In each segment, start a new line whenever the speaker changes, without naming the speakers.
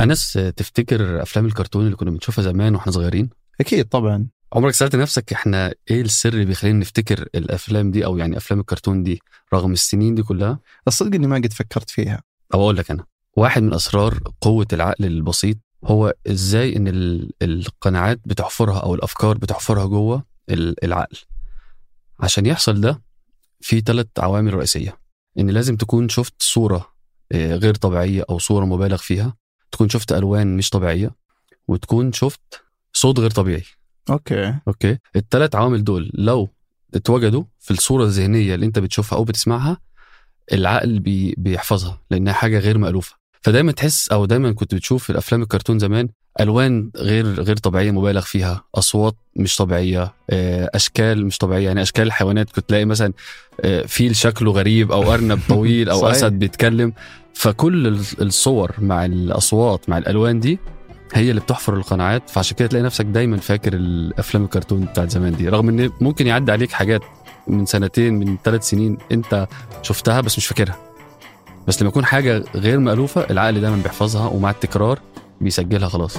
أنس تفتكر أفلام الكرتون اللي كنا بنشوفها زمان وإحنا صغيرين؟
أكيد طبعا.
عمرك سألت نفسك إحنا إيه السر اللي بيخلينا نفتكر الأفلام دي أو يعني أفلام الكرتون دي رغم السنين دي كلها؟
الصدق إني ما قد فكرت فيها.
أو أقول لك أنا واحد من أسرار قوة العقل البسيط هو إزاي إن ال- القناعات بتحفرها أو الأفكار بتحفرها جوه ال- العقل. عشان يحصل ده في ثلاث عوامل رئيسية. إن لازم تكون شفت صورة آه، غير طبيعية أو صورة مبالغ فيها. تكون شفت ألوان مش طبيعية وتكون شفت صوت غير طبيعي.
Okay.
Okay؟ الثلاث عوامل دول لو اتوجدوا في الصورة الذهنية اللي أنت بتشوفها أو بتسمعها العقل بي بيحفظها لأنها حاجة غير مألوفة. فدايما تحس أو دايما كنت بتشوف في الأفلام الكرتون زمان ألوان غير غير طبيعية مبالغ فيها أصوات مش طبيعية آه، أشكال مش طبيعية. يعني أشكال الحيوانات كنت تلاقي مثلا آه، فيل شكله غريب أو أرنب طويل
أو.
أسد بيتكلم. فكل ال- الصور مع الأصوات مع الألوان دي هي اللي بتحفر القناعات. فعشان كده تلاقي نفسك دايما فاكر الأفلام الكرتون بتاعت زمان دي. رغم إن ممكن يعدي عليك حاجات من سنتين من ثلاث سنين أنت شفتها بس مش فاكرها. بس لما يكون حاجة غير مألوفة العقل دايما بيحفظها ومع التكرار بيسجلها خلاص.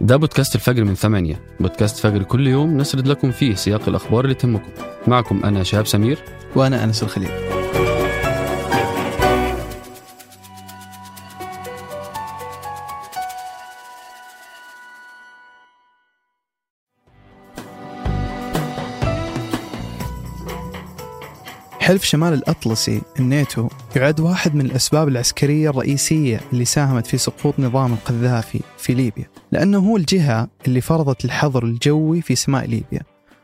ده بودكاست الفجر من ثمانية. بودكاست فجر كل يوم نسرد لكم فيه سياق الأخبار اللي تهمكم. معكم أنا شهاب سمير.
وأنا أنس الخليل. حلف شمال الأطلسي الناتو يعد واحد من الأسباب العسكرية الرئيسية اللي ساهمت في سقوط نظام القذافي في ليبيا لأنه هو الجهة اللي فرضت الحظر الجوي في سماء ليبيا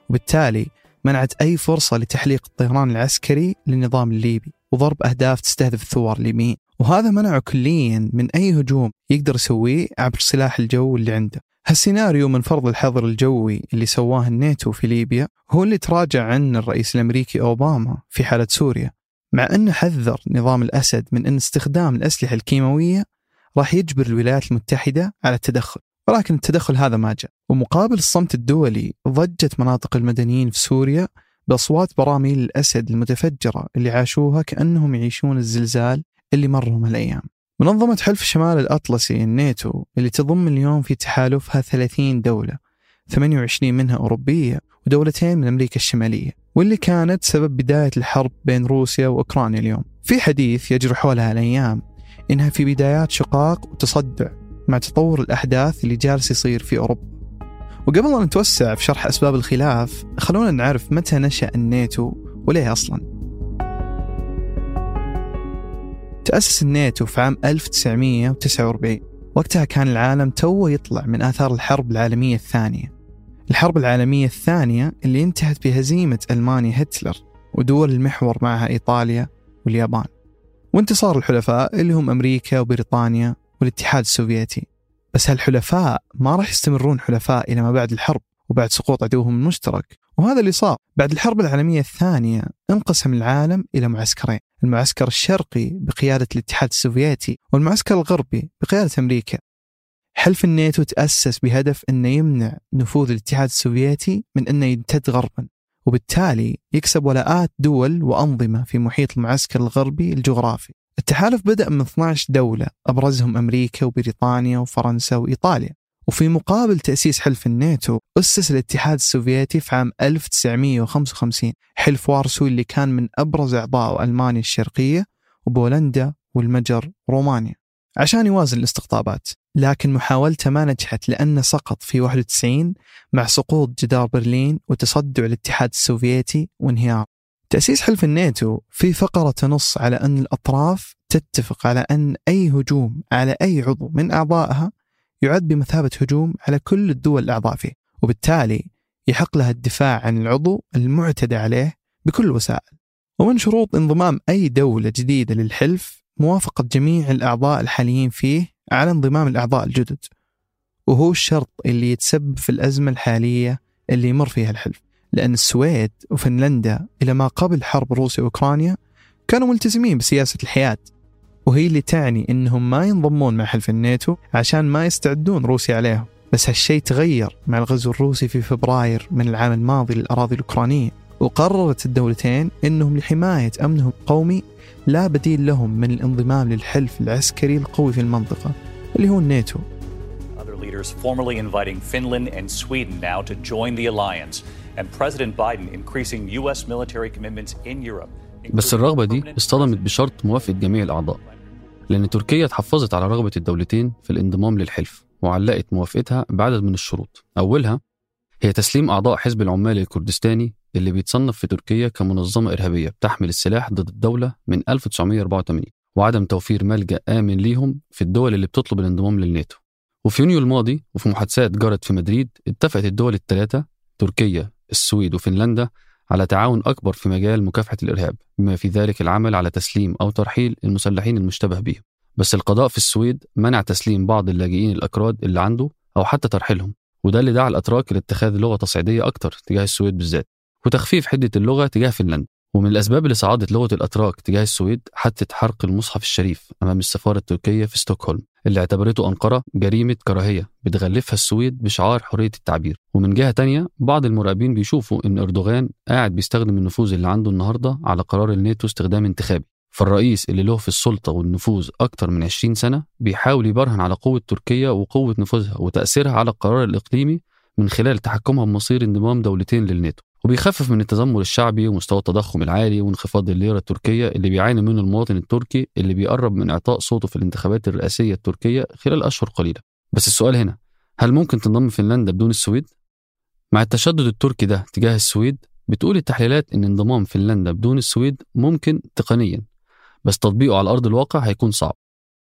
وبالتالي منعت أي فرصة لتحليق الطيران العسكري للنظام الليبي وضرب أهداف تستهدف الثوار الليبيين وهذا منعه كليا من أي هجوم يقدر يسويه عبر سلاح الجو اللي عنده. هالسيناريو من فرض الحظر الجوي اللي سواه الناتو في ليبيا هو اللي تراجع عنه الرئيس الأمريكي أوباما في حالة سوريا. مع أنه حذر نظام الأسد من أن استخدام الأسلحة الكيماوية راح يجبر الولايات المتحدة على التدخل. ولكن التدخل هذا ما جاء. ومقابل الصمت الدولي ضجت مناطق المدنيين في سوريا بأصوات براميل الأسد المتفجرة اللي عاشوها كأنهم يعيشون الزلزال اللي مرهم هالأيام. منظمة حلف شمال الأطلسي الناتو اللي تضم اليوم في تحالفها 30 دولة 28 منها أوروبية ودولتين من أمريكا الشمالية واللي كانت سبب بداية الحرب بين روسيا وأوكرانيا اليوم. في حديث يجري حولها الأيام إنها في بدايات شقاق وتصدع مع تطور الأحداث اللي جالس يصير في أوروبا. وقبل أن نتوسع في شرح أسباب الخلاف خلونا نعرف متى نشأ الناتو وليه أصلاً. تأسس الناتو في عام 1949 وقتها كان العالم توه يطلع من آثار الحرب العالمية الثانية. الحرب العالمية الثانية اللي انتهت بهزيمة ألمانيا هتلر ودول المحور معها إيطاليا واليابان. وانتصار الحلفاء اللي هم أمريكا وبريطانيا والاتحاد السوفيتي. بس هالحلفاء ما راح يستمرون حلفاء إلى ما بعد الحرب وبعد سقوط عدوهم المشترك. وهذا اللي صار. بعد الحرب العالمية الثانية انقسم العالم إلى معسكرين. المعسكر الشرقي بقيادة الاتحاد السوفيتي والمعسكر الغربي بقيادة أمريكا. حلف الناتو تأسس بهدف أنه يمنع نفوذ الاتحاد السوفيتي من أنه يمتد غربا وبالتالي يكسب ولاءات دول وأنظمة في محيط المعسكر الغربي الجغرافي. التحالف بدأ من 12 دولة أبرزهم أمريكا وبريطانيا وفرنسا وإيطاليا. وفي مقابل تأسيس حلف الناتو أسس الاتحاد السوفيتي في عام 1955 حلف وارسو اللي كان من أبرز أعضاء ألمانيا الشرقية وبولندا والمجر ورومانيا عشان يوازن الاستقطابات لكن محاولته ما نجحت لأنه سقط في 91 مع سقوط جدار برلين وتصدع الاتحاد السوفيتي وانهيار. تأسيس حلف الناتو في فقرة تنص على أن الأطراف تتفق على أن أي هجوم على أي عضو من أعضائها يعد بمثابة هجوم على كل الدول الأعضاء فيه وبالتالي يحق لها الدفاع عن العضو المعتدى عليه بكل الوسائل ومن شروط انضمام أي دولة جديدة للحلف موافقة جميع الأعضاء الحاليين فيه على انضمام الأعضاء الجدد. وهو الشرط اللي يتسبب في الأزمة الحالية اللي يمر فيها الحلف لأن السويد وفنلندا إلى ما قبل حرب روسيا وأوكرانيا كانوا ملتزمين بسياسة الحياد. وهي اللي تعني إنهم ما ينضمون مع حلف الناتو عشان ما يستعدون روسيا عليهم بس هالشيء تغير مع الغزو الروسي في فبراير من العام الماضي للأراضي الأوكرانية وقررت الدولتين أنهم لحماية أمنهم القومي لا بديل لهم من الانضمام للحلف العسكري القوي في المنطقة اللي هو الناتو
leaders formally inviting Finland and Sweden now to join the alliance, and President Biden increasing U.S. military commitments in Europe.
بس الرغبة دي اصطدمت بشرط موافقة جميع الأعضاء لأن تركيا اتحفظت على رغبة الدولتين في الانضمام للحلف وعلقت موافقتها بعدد من الشروط. أولها هي تسليم أعضاء حزب العمال الكردستاني اللي بيتصنف في تركيا كمنظمة إرهابية بتحمل السلاح ضد الدولة من 1984 وعدم توفير ملجأ آمن ليهم في الدول اللي بتطلب الانضمام للناتو. وفي يونيو الماضي وفي محادثات جرت في مدريد اتفقت الدول الثلاثة تركيا السويد وفنلندا على تعاون أكبر في مجال مكافحة الإرهاب بما في ذلك العمل على تسليم أو ترحيل المسلحين المشتبه بهم بس القضاء في السويد منع تسليم بعض اللاجئين الأكراد اللي عنده أو حتى ترحيلهم وده اللي دعا الأتراك لاتخاذ لغة تصعيدية أكتر تجاه السويد بالذات وتخفيف حدة اللغة تجاه فنلندا. ومن الأسباب اللي صعدت لغة الأتراك تجاه السويد حادثة حرق المصحف الشريف أمام السفارة التركية في ستوكهولم اللي اعتبرته أنقرة جريمة كراهية بتغلفها السويد بشعار حرية التعبير. ومن جهة تانية بعض المراقبين بيشوفوا إن أردوغان قاعد بيستخدم النفوذ اللي عنده النهاردة على قرار الناتو استخدام انتخابي. فالرئيس اللي له في السلطة والنفوذ أكتر من 20 سنة بيحاول يبرهن على قوة تركيا وقوة نفوذها وتأثيرها على القرار الإقليمي من خلال تحكمها بمصير انضمام دولتين للناتو. وبيخفف من التذمر الشعبي ومستوى التضخم العالي وانخفاض الليرة التركية اللي بيعاني منه المواطن التركي اللي بيقرب من إعطاء صوته في الانتخابات الرئاسية التركية خلال أشهر قليلة. بس السؤال هنا هل ممكن تنضم فنلندا بدون السويد؟ مع التشدد التركي ده تجاه السويد بتقول التحليلات إن انضمام فنلندا بدون السويد ممكن تقنيا بس تطبيقه على أرض الواقع هيكون صعب.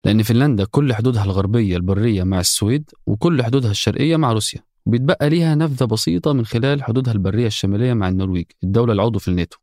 لأن فنلندا كل حدودها الغربية البرية مع السويد وكل حدودها الشرقية مع روسيا. وبيتبقى ليها نفذة بسيطة من خلال حدودها البرية الشمالية مع النرويج الدولة العضو في الناتو.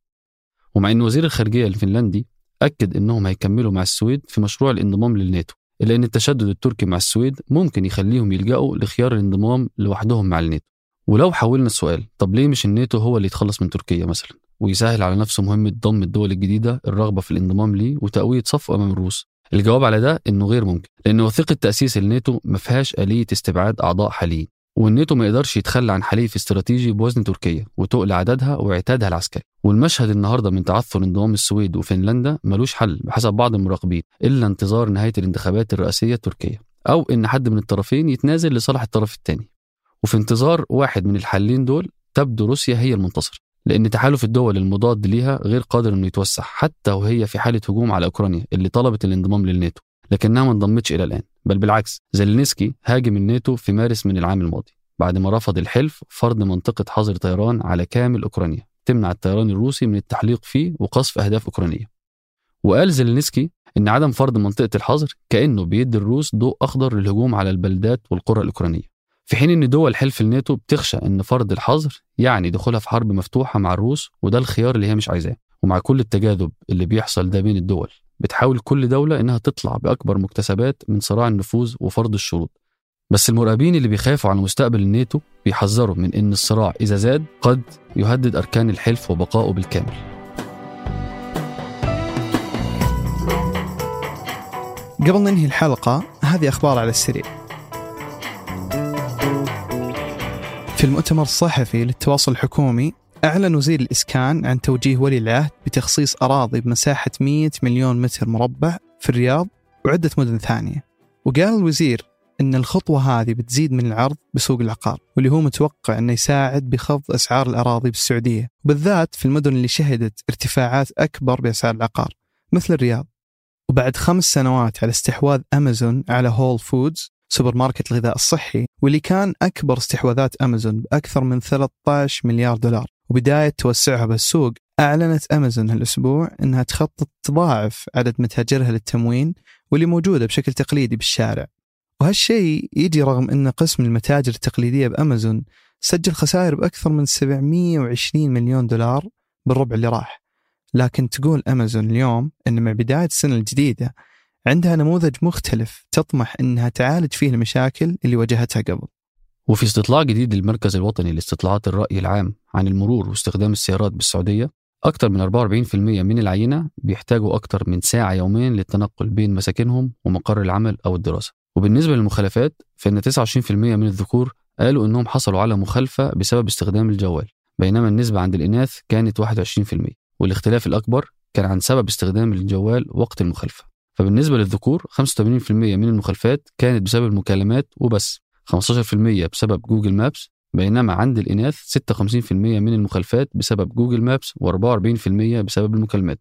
ومع أن وزير الخارجية الفنلندي أكد أنهم هيكملوا مع السويد في مشروع الانضمام للناتو إلا أن التشدد التركي مع السويد ممكن يخليهم يلجأوا لخيار الانضمام لوحدهم مع الناتو. ولو حولنا السؤال طب ليه مش الناتو هو اللي يتخلص من تركيا مثلا؟ ويسهل على نفسه مهمة ضم الدول الجديدة الرغبة في الانضمام ليه وتقوية صفه أمام الروس. الجواب على ده إنه غير ممكن لأن وثيقة تأسيس الناتو ما فيهاش آلية استبعاد أعضاء حاليين. والناتو ما يقدرش يتخلى عن حليف استراتيجي بوزن تركيا وتقل عددها واعتادها العسكري. والمشهد النهارده من تعثر انضمام السويد وفنلندا ملوش حل بحسب بعض المراقبين إلا انتظار نهاية الانتخابات الرئاسية التركية أو إن حد من الطرفين يتنازل لصالح الطرف الثاني وفي انتظار واحد من الحلين دول تبدو روسيا هي المنتصر لأن تحالف الدول المضاد ليها غير قادر إنه يتوسع حتى وهي في حالة هجوم على أوكرانيا اللي طلبت الانضمام للناتو. لكنها ما انضمتش إلى الآن بل بالعكس زيلينسكي هاجم الناتو في مارس من العام الماضي بعد ما رفض الحلف فرض منطقة حظر طيران على كامل أوكرانيا تمنع الطيران الروسي من التحليق فيه وقصف أهداف أوكرانية. وقال زيلينسكي إن عدم فرض منطقة الحظر كأنه بيدي الروس ضوء أخضر للهجوم على البلدات والقرى الأوكرانية. في حين إن دول حلف الناتو بتخشى إن فرض الحظر يعني دخولها في حرب مفتوحة مع الروس وده الخيار اللي هي مش عايزاه ومع كل التجاذب اللي بيحصل ده بين الدول. بتحاول كل دولة إنها تطلع بأكبر مكتسبات من صراع النفوذ وفرض الشروط. بس المراقبين اللي بيخافوا على مستقبل الناتو بيحذروا من إن الصراع إذا زاد قد يهدد أركان الحلف وبقائه بالكامل.
قبل ننهي الحلقة هذه أخبار على السريع. في المؤتمر الصحفي للتواصل الحكومي أعلن وزير الإسكان عن توجيه ولي العهد بتخصيص أراضي بمساحة 100 مليون متر مربع في الرياض وعدة مدن ثانية. وقال الوزير أن الخطوة هذه بتزيد من العرض بسوق العقار واللي هو متوقع أنه يساعد بخفض أسعار الأراضي بالسعودية بالذات في المدن اللي شهدت ارتفاعات أكبر بأسعار العقار مثل الرياض. وبعد خمس سنوات على استحواذ أمازون على Whole Foods سوبر ماركت الغذاء الصحي واللي كان أكبر استحواذات أمازون بأكثر من 13 مليار دولار. وبداية توسعها بالسوق أعلنت أمازون هالأسبوع أنها تخطط تضاعف عدد متاجرها للتموين واللي موجودة بشكل تقليدي بالشارع. وهالشيء يجي رغم أن قسم المتاجر التقليدية بأمازون سجل خسائر بأكثر من 720 مليون دولار بالربع اللي راح. لكن تقول أمازون اليوم أن مع بداية السنة الجديدة عندها نموذج مختلف تطمح أنها تعالج فيه المشاكل اللي واجهتها قبل.
وفي استطلاع جديد للمركز الوطني لاستطلاعات الرأي العام عن المرور واستخدام السيارات بالسعودية أكثر من 44% من العينة بيحتاجوا أكثر من ساعة يوميا للتنقل بين مساكنهم ومقر العمل أو الدراسة. وبالنسبة للمخالفات فإن 29% من الذكور قالوا إنهم حصلوا على مخالفة بسبب استخدام الجوال بينما النسبة عند الإناث كانت 21% والاختلاف الأكبر كان عن سبب استخدام الجوال وقت المخالفة. فبالنسبة للذكور 85% من المخالفات كانت بسبب المكالمات وبس 15% بسبب Google Maps بينما عند الإناث 56% من المخالفات بسبب Google Maps و44% بسبب المكالمات.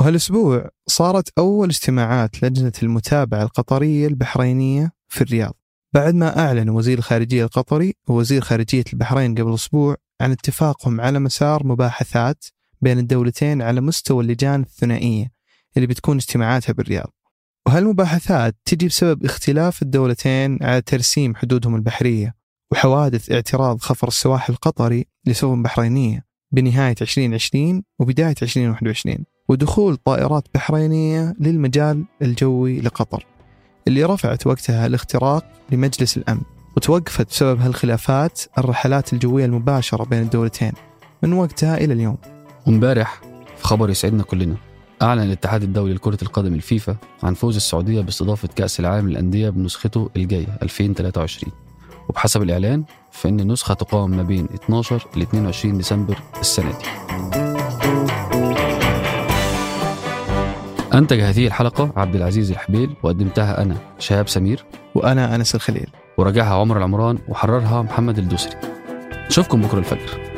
وهالأسبوع صارت أول اجتماعات لجنة المتابعة القطرية البحرينية في الرياض. بعد ما أعلن وزير الخارجية القطري ووزير خارجية البحرين قبل أسبوع عن اتفاقهم على مسار مباحثات بين الدولتين على مستوى اللجان الثنائية اللي بتكون اجتماعاتها بالرياض. وهالمباحثات تجي بسبب اختلاف الدولتين على ترسيم حدودهم البحرية. وحوادث اعتراض خفر السواحل القطري لسفن بحرينية بنهاية 2020 وبداية 2021 ودخول طائرات بحرينية للمجال الجوي لقطر اللي رفعت وقتها الاختراق لمجلس الأمن وتوقفت بسبب هالخلافات الرحلات الجوية المباشرة بين الدولتين من وقتها إلى اليوم.
وامبارح في خبر يسعدنا كلنا أعلن الاتحاد الدولي لكرة القدم الفيفا عن فوز السعودية باستضافة كأس العالم للأندية بنسخته الجاية 2023 وبحسب الإعلان فإن النسخة تقام ما بين 12 ل 22 ديسمبر السنة دي. أنتج هذه الحلقة عبد العزيز الحبيل وقدمتها أنا شهاب سمير.
وأنا أنس الخليل.
وراجعها عمر العمران وحررها محمد الدوسري. نشوفكم بكرة الفجر.